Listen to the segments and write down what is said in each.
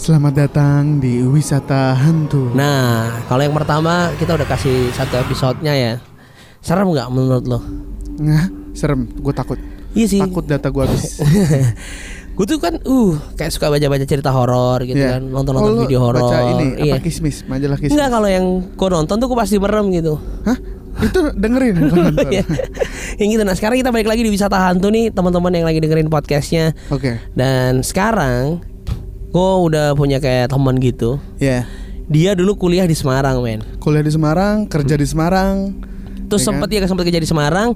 Selamat datang di wisata hantu. Nah, kalau yang pertama kita udah kasih satu episodenya ya. Serem nggak menurut lo? Nah, serem. Gue takut. Iya sih. Takut data gue habis. gue tuh kan uh kayak suka baca-baca cerita horor gitu Iya. kan, nonton-nonton Oh, video horor. Baca ini iya. apa kismis, majalah kismis. Enggak kalau yang gue nonton tuh gue pasti merem gitu. Hah? Itu dengerin. Iya. yang gitu. Nah sekarang kita balik lagi di wisata hantu nih teman-teman yang lagi dengerin podcastnya. Oke. Dan sekarang gue udah punya kayak teman gitu. Ya. Dia dulu kuliah di Semarang men. Kuliah di Semarang, kerja di Semarang. Terus Ya sempat kan? dia sempat kerja di Semarang,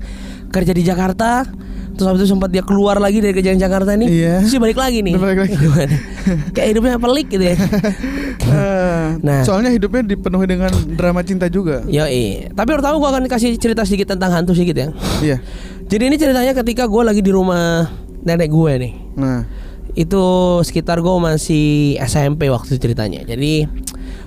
kerja di Jakarta. Terus habis itu sempat dia keluar lagi dari kerjaan Jakarta nih. Iya. Terus dia balik lagi nih. Balik lagi. Kayak hidupnya pelik gitu ya. Eh, Nah. soalnya hidupnya dipenuhi dengan drama cinta juga. Yoi. Tapi pertama gue akan kasih cerita sedikit tentang hantu sedikit ya. Iya. Jadi ini ceritanya ketika gue lagi di rumah nenek gue nih. Nah, Itu sekitar gue masih SMP waktu itu ceritanya. Jadi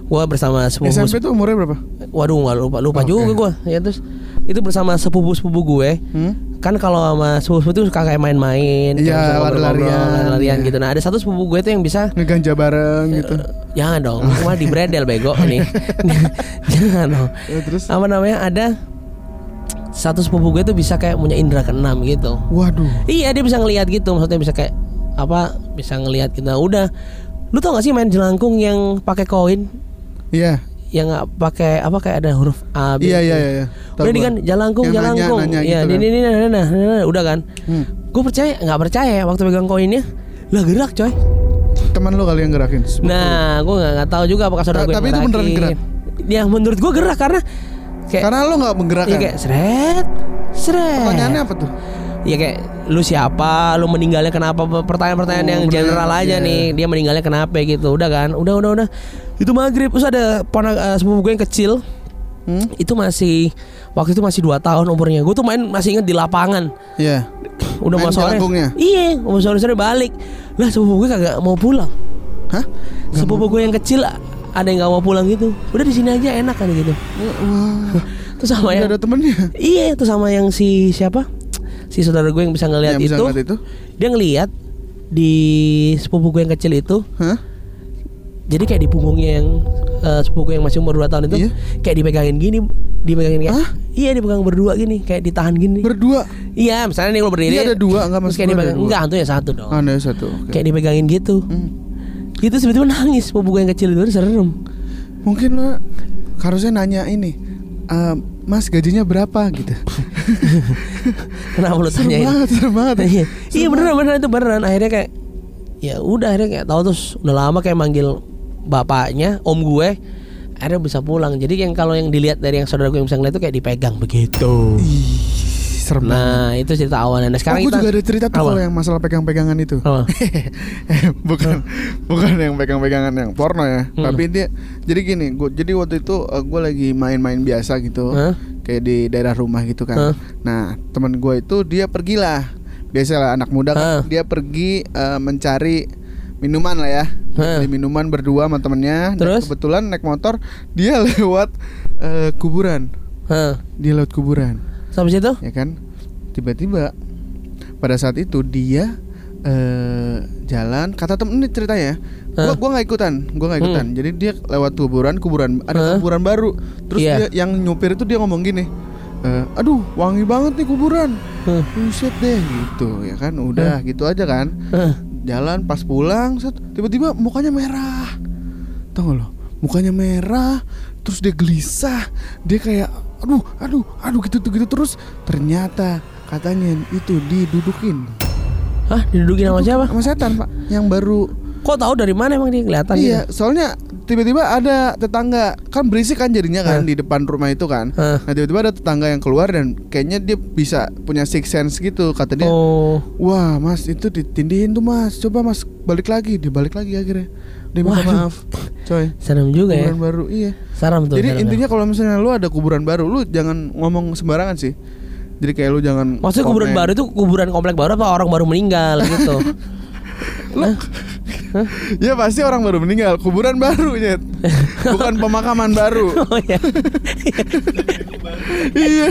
gue bersama sepupu SMP tuh umurnya berapa? Waduh nggak lupa lupa Oke. juga gue. Ya terus itu bersama sepupu sepupu gue. Hmm? kan kalau sama sepupu itu suka kayak main-main, Iya, lari-larian, lari-larian iya. gitu. Nah ada satu sepupu gue tuh yang bisa Ngeganja bareng gitu. Jangan dong, cuma di bredel bego nih. Jangan dong. Eh, terus? Apa namanya? Ada satu sepupu gue tuh bisa kayak punya indera keenam gitu. Waduh. Iya dia bisa ngelihat gitu, maksudnya bisa kayak apa? Bisa ngelihat. Nah, udah. Lu tau gak sih main jelangkung yang pakai koin? Iya. Yang nggak pakai apa kayak ada huruf A B. Iya iya iya. iya. Udah gua. kan jalangkung Yang nanya- jalangkung. nanya Iya, gitu ini kan. ini nah, nah, nah, nah, udah kan. Hmm. Gue percaya nggak percaya waktu pegang koinnya lah gerak coy. Teman lu kali yang gerakin. Nah, gue nggak nggak tahu juga apakah saudara Ta- gue tapi itu beneran gerak? Ya menurut gue gerak karena kayak Karena lu nggak iya menggerakkan. kayak seret seret. Pertanyaannya apa tuh? Iya kayak lu siapa, lu meninggalnya kenapa? Pertanyaan-pertanyaan Oh, yang general aja iya. nih. Dia meninggalnya kenapa gitu. Udah kan? Udah udah udah. Itu maghrib terus ada ponak eh, sepupu gue yang kecil. Hmm? Itu masih waktu itu masih 2 tahun umurnya. Gue tuh main masih inget di lapangan. Iya. Udah Main mau sore. Iya, mau sore-sore balik. Lah sepupu gue kagak mau pulang. Hah? Sepupu gue yang kecil ada yang nggak mau pulang gitu. Udah di sini aja enak kan gitu. Wah. Terus sama Nggak yang ada temennya. Iya, itu sama yang si siapa? Si saudara gue yang bisa ngelihat bisa itu. ngeliat itu? Dia ngelihat di sepupu gue yang kecil itu. Hah? Jadi kayak di punggungnya yang eh, sepupu gue yang masih umur 2 tahun itu Iya. kayak dipegangin gini, dipegangin kayak Hah? Iya, dipegang berdua gini, kayak ditahan gini. Berdua. iya, misalnya nih lo berdiri. Iya, ada dua, enggak, terus maksud kayak dipegang. dua. Enggak, hantunya satu dong. Ada satu. oke. Kayak dipegangin gitu. Hmm. Gitu sebetulnya nangis sepupu gue yang kecil itu serem. Mungkin lo harusnya nanya ini. "Eh, mas gajinya berapa gitu. Kenapa lu tanyain? banget, serem banget. Iya, iya banget. beneran beneran itu beneran. Akhirnya kayak ya udah akhirnya kayak tahu terus udah lama kayak manggil bapaknya, om gue. Akhirnya bisa pulang. Jadi yang kalau yang dilihat dari yang saudara gue yang bisa ngeliat itu kayak dipegang begitu. Ih, serem banget. Nah itu cerita awalnya. Nah sekarang oh, gue kita juga ada cerita tuh kalau yang masalah pegang-pegangan itu. Bukan bukan yang pegang-pegangan yang porno ya. Hmm. Tapi dia jadi gini, gua jadi waktu itu uh, gue lagi main-main biasa gitu. Hah? Kayak di daerah rumah gitu kan. Hah? Nah, teman gue itu dia pergilah. Biasalah anak muda kan dia pergi uh, mencari minuman lah ya. Beli minuman berdua sama temennya. Dan Terus? kebetulan naik motor dia lewat uh, kuburan. Hah. Dia lewat kuburan Sampai situ? ya kan tiba-tiba pada saat itu dia eh jalan kata temen ini ceritanya gua Hah? gua nggak ikutan gua nggak ikutan. Jadi dia lewat kuburan kuburan ada Hah? kuburan baru. Terus Iya. dia yang nyupir itu dia ngomong gini eh, aduh wangi banget nih kuburan. Buset deh gitu ya kan? Udah gitu aja kan. Hah. jalan pas pulang set, tiba-tiba mukanya merah. Tau gak lo? Mukanya merah terus dia gelisah. Dia kayak aduh aduh aduh gitu gitu terus. Ternyata katanya itu didudukin Hah didudukin sama siapa? sama setan pak yang baru Kok tahu dari mana emang dia kelihatan iya gitu? soalnya tiba-tiba ada tetangga kan berisik kan jadinya kan Hah. di depan rumah itu kan Hah. nah tiba-tiba ada tetangga yang keluar dan kayaknya dia bisa punya six sense gitu kata dia Oh Wah mas itu ditindihin tuh mas Coba mas balik lagi Dia balik lagi akhirnya Dia minta maaf Coy serem juga ya. Kuburan baru Iya Serem tuh. Jadi serem. intinya kalau misalnya lu ada kuburan baru Lu jangan ngomong sembarangan sih Jadi kayak lu jangan Maksudnya kuburan komen. baru itu kuburan komplek baru apa orang baru meninggal gitu? Hah? Ya pasti orang baru meninggal Kuburan baru Nyet Bukan pemakaman baru Oh ya. Iya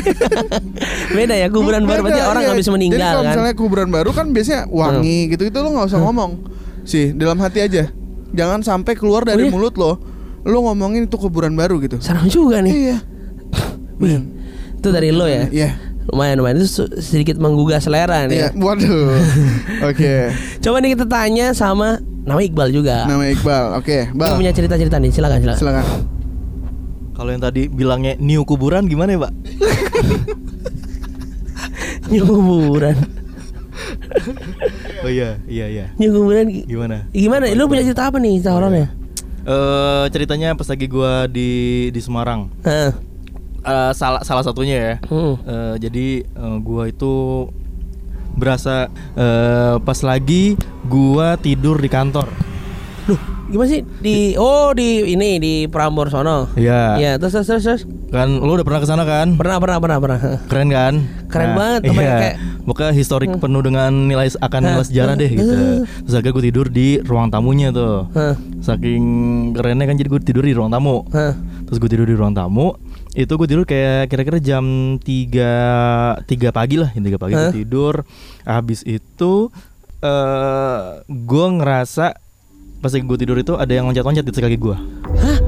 Beda ya kuburan baru berarti Beda, orang iya. habis Jadi meninggal kalau kan. misalnya kuburan baru kan biasanya wangi gitu-gitu Lu gak usah ngomong Sih dalam hati aja jangan sampai keluar dari Oh, iya? mulut lo lo ngomongin itu kuburan baru gitu Serem juga nih. iya Wih, itu dari lo ya. iya Lumayan lumayan itu sedikit menggugah selera nih. iya waduh oke Coba nih kita tanya sama nama Iqbal juga. nama Iqbal oke Dia bal punya cerita-cerita nih, silakan silakan. silakan Kalau yang tadi bilangnya new kuburan gimana ya, Pak? Nyukuburan. Oh iya, iya, iya. Nyukuburan gi- Gimana? gimana? Lu punya cerita apa nih cerita horornya? Eh ceritanya pas lagi gua di di Semarang. Heeh. Eh, salah salah satunya ya. Hmm. Eh, jadi eh, gua itu berasa eh, pas lagi gua tidur di kantor. Loh, gimana sih di oh di ini di Prambors sono. Iya. Iya, terus terus terus, terus. Kan lu udah pernah ke sana kan? Pernah pernah pernah pernah. Keren kan? Keren banget, temen Iya. kayak- Pokoknya historik penuh dengan nilai akan nilai sejarah deh gitu. Terus akhirnya gue tidur di ruang tamunya tuh. Saking kerennya kan jadi gue tidur di ruang tamu. Terus gue tidur di ruang tamu. Itu gue tidur kayak kira-kira jam 3 3 pagi lah, jam 3 pagi gue Hah? tidur. Habis itu eh gue ngerasa pas lagi gue tidur itu ada yang loncat-loncat di kaki gue. Hah?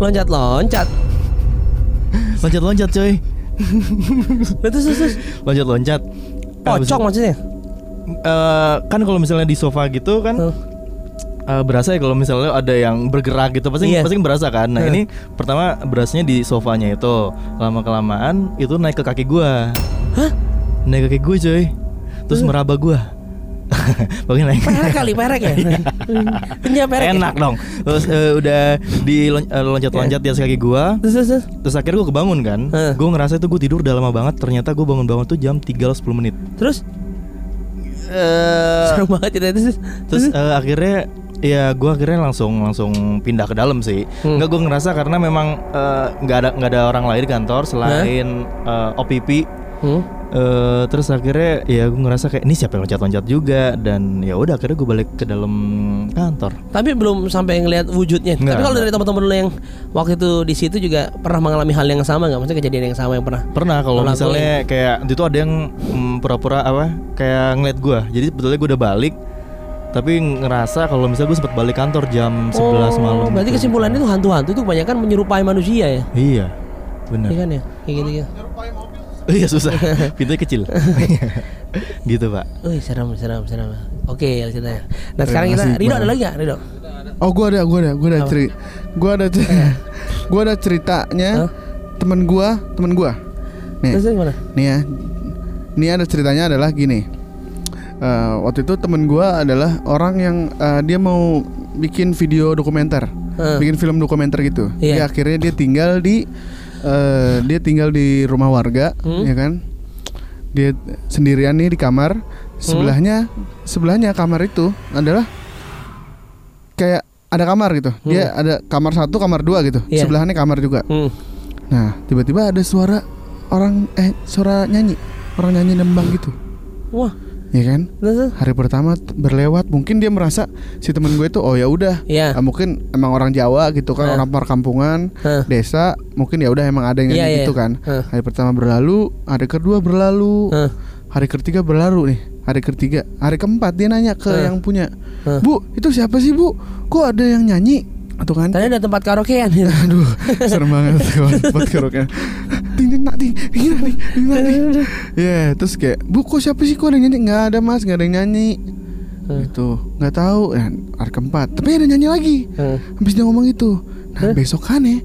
Loncat-loncat. Loncat-loncat coy. Terus terus. Loncat-loncat. Pocong maksudnya? eh kan kalau misalnya di sofa gitu kan Hah. Eh, berasa ya kalau misalnya ada yang bergerak gitu pasti Iya. pasti berasa kan. Nah ini pertama berasanya di sofanya itu lama kelamaan itu naik ke kaki gua. Hah? Naik ke kaki gue coy. Terus meraba gua. Pokoknya naik. Perek kali, perek ya. Punya perek. ya? Enak dong. Terus eh, udah di eh, loncat-loncat di atas kaki gua. Terus terus. terus. Akhirnya gue kebangun kan. Hah. Gue ngerasa itu gue tidur udah lama banget. Ternyata gue bangun-bangun tuh jam 3.10 menit. Terus Eh, serem banget cerita terus. Terus eh, akhirnya ya gue akhirnya langsung langsung pindah ke dalam sih. Hmm. Enggak gue ngerasa karena memang eh, nggak ada nggak ada orang lain di kantor selain eh, OPP. Hmm. Eh, terus akhirnya ya gue ngerasa kayak ini siapa yang loncat-loncat juga dan ya udah akhirnya gue balik ke dalam kantor. Tapi belum sampai ngelihat wujudnya. Nggak, Tapi kalau nggak. dari teman-teman lu yang waktu itu di situ juga pernah mengalami hal yang sama nggak? Maksudnya kejadian yang sama yang pernah? Pernah kalau Lo misalnya kayak itu ada yang mm, pura-pura apa kayak ngeliat gue. Jadi sebetulnya gue udah balik tapi ngerasa kalau misalnya gue sempat balik kantor jam 11 malam. Oh, Berarti gitu. kesimpulannya itu hantu-hantu itu kebanyakan menyerupai manusia ya? Iya. Benar. Iya kan ya? Kayak gitu ya. Iya susah, pintunya kecil. gitu pak. Wih serem serem serem. Oke ceritanya. Nah sekarang kita Rido ada lagi nggak Rido? Oh gua ada, gua ada, gua ada cerita, gua ada, cer- gua ada ceritanya Hah? temen gua, temen gua. Nih, Terus gimana? nih ya, nih ada ceritanya adalah gini. Eh, waktu itu temen gua adalah orang yang eh, dia mau bikin video dokumenter, Hah. bikin film dokumenter gitu. Iya. Dia akhirnya dia tinggal di, eh, dia tinggal di rumah warga, Hmm. ya kan? Dia sendirian nih di kamar. Sebelahnya, sebelahnya kamar itu adalah kayak ada kamar gitu. Dia ada kamar satu, kamar dua gitu. Hmm. Iya. Sebelahnya kamar juga. Hmm. Nah, tiba-tiba ada suara orang eh suara nyanyi, orang nyanyi nembang gitu. Wah. Ya kan? Terus. Hari pertama berlewat, mungkin dia merasa si temen gue itu oh ya udah, Iya. ah, mungkin emang orang Jawa gitu kan, Hah. orang perkampungan, Hah. desa, mungkin ya udah emang ada yang Iya, nyanyi iya. gitu kan. Hah. Hari pertama berlalu, hari kedua berlalu, Hah. hari ketiga berlalu nih, hari ketiga, hari keempat dia nanya ke Hah. yang punya, Hah. bu itu siapa sih bu? Kok ada yang nyanyi? Atau kan? Tadi ada tempat karaokean. Aduh, serem banget kalau buat karaoke. Ting ting nak ting, ting ting, ting. Ya, terus kayak, "Bu, kok siapa sih kok ada yang nyanyi?" Nggak ada, Mas, nggak ada yang nyanyi. Hmm. Gitu. Nggak tahu. Ya, hari keempat. Tapi ada nyanyi lagi. Hmm. Habis dia ngomong itu. Nah, Hah? besokannya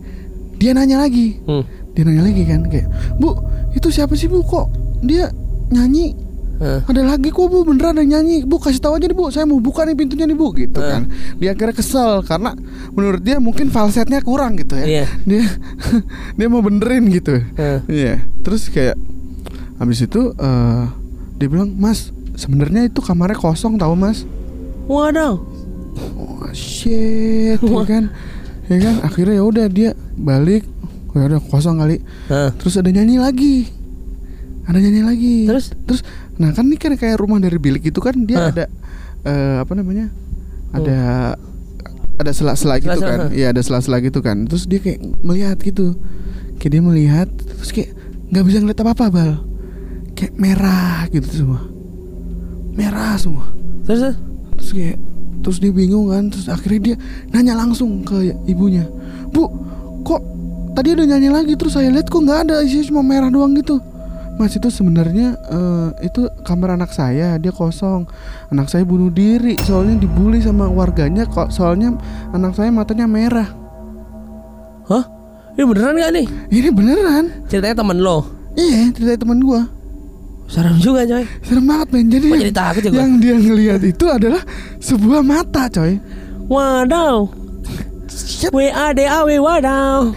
dia nanya lagi. Hmm. Dia nanya lagi kan kayak, "Bu, itu siapa sih, Bu? Kok dia nyanyi?" Hmm. Ada lagi kok bu? Beneran ada nyanyi. Bu kasih tahu aja nih bu. Saya mau buka nih pintunya nih bu Gitu Eh. kan. Dia akhirnya kesel Karena menurut dia mungkin falsetnya kurang gitu ya. Iya. Dia dia mau benerin gitu. Hmm. Iya. Terus kayak Habis itu eh Dia bilang Mas sebenarnya itu kamarnya kosong tahu mas. Waduh. Oh shit ya kan? Ya kan? Akhirnya ya udah dia balik. Ya udah kosong kali. Hah. Terus ada nyanyi lagi Ada nyanyi lagi. Terus? Terus Nah kan ini kan kayak rumah dari bilik itu kan Dia Hah. ada eh, Apa namanya Ada Ada sela-sela gitu Sela-sela, kan. hah. Iya ada sela-sela gitu kan. Terus dia kayak melihat gitu. Kayak dia melihat Terus kayak nggak bisa ngeliat apa-apa Bal. Kayak merah gitu semua. Merah semua. Terus terus. Terus kayak terus dia bingung kan. Terus akhirnya dia nanya langsung ke ibunya bu kok tadi ada nyanyi lagi? Terus saya lihat kok nggak ada isinya cuma merah doang gitu Mas itu sebenarnya eh, itu kamar anak saya dia kosong. Anak saya bunuh diri soalnya dibully sama warganya kok soalnya anak saya matanya merah. Hah? Ini beneran gak nih? ini beneran. Ceritanya temen lo? Iya cerita teman gua. Serem juga coy. Serem banget men. Jadi Kok yang- jadi takut ya gua? yang dia ngelihat itu adalah sebuah mata coy. Wadaw. W-A-D-A-W wadaw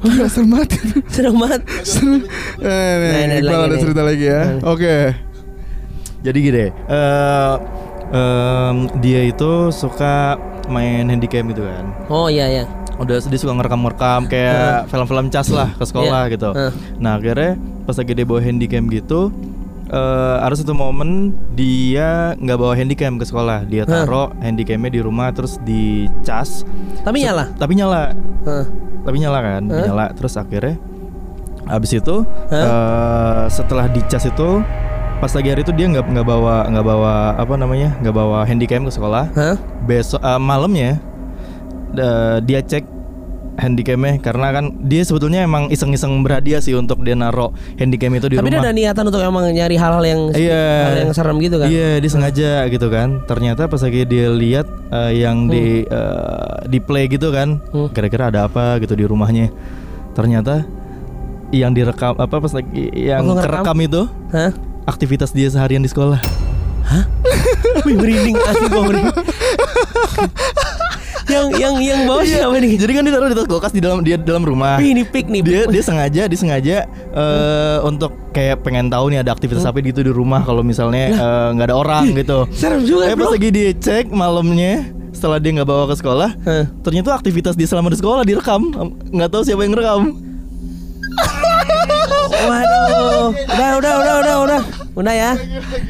Gila serem banget itu. Serem banget Serem. Eh, nih, Nah, ini Iqbal lagi ada nih. cerita lagi ya. Nah. Oke. Jadi gini, eh em, dia itu suka main handycam gitu kan. Oh iya iya Udah dia suka ngerekam-rekam kayak film-film cas lah ke sekolah Iya. gitu. Heeh. Nah akhirnya pas lagi dia bawa handycam gitu, eh ada satu momen dia nggak bawa handycam ke sekolah, dia taruh handycamnya di rumah terus dicas. Tapi nyala Tapi nyala, Heeh. tapi nyala kan, Hah? nyala. Terus akhirnya habis itu Hah? eh, setelah dicas itu pas lagi hari itu dia nggak nggak bawa nggak bawa apa namanya nggak bawa handycam ke sekolah. Hah? Besok eh, malamnya da- dia cek handycamnya karena kan dia sebetulnya emang iseng-iseng berhadiah sih untuk dia naro handycam itu di Tapi dia rumah. ada niatan untuk emang nyari hal-hal yang Iya. hal yang serem gitu kan? Iya, dia sengaja gitu kan. Ternyata pas lagi dia lihat eh, yang di eh, di play gitu kan, Hmm. kira-kira ada apa gitu di rumahnya. Ternyata yang direkam apa pas lagi yang Oh, ngerekam? kerekam itu Hah? aktivitas dia seharian di sekolah. Wih merinding asli gua merinding. yang yang yang bawah siapa nih? Jadi kan dia taruh di tas kulkas di dalam dia dalam rumah. Wih, ini pik nih. dia dia sengaja dia sengaja eh, untuk kayak pengen tahu nih ada aktivitas apa gitu di rumah kalau misalnya eh, nggak ada orang gitu. serem juga Eh pas lagi dia cek malamnya setelah dia nggak bawa ke sekolah, Hah. ternyata aktivitas dia selama di sekolah direkam. Nggak tahu siapa yang rekam. Waduh. Udah udah udah udah udah. Udah ya.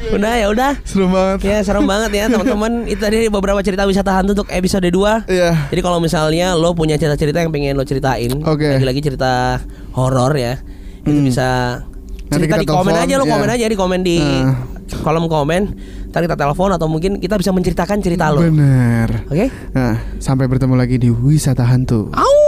Udah ya udah. Serem banget. Ya serem banget ya teman-teman. Itu tadi beberapa cerita wisata hantu untuk episode 2 Iya. Jadi kalau misalnya lo punya cerita-cerita yang pengen lo ceritain, Oke. lagi-lagi cerita horor ya, itu Hmm. bisa Nanti cerita kita di komen telepon, aja lo ya. komen aja di komen di Eh. kolom komen. Ntar kita telepon atau mungkin kita bisa menceritakan cerita lo. Oke? Bener. Nah, sampai bertemu lagi di wisata hantu. Au!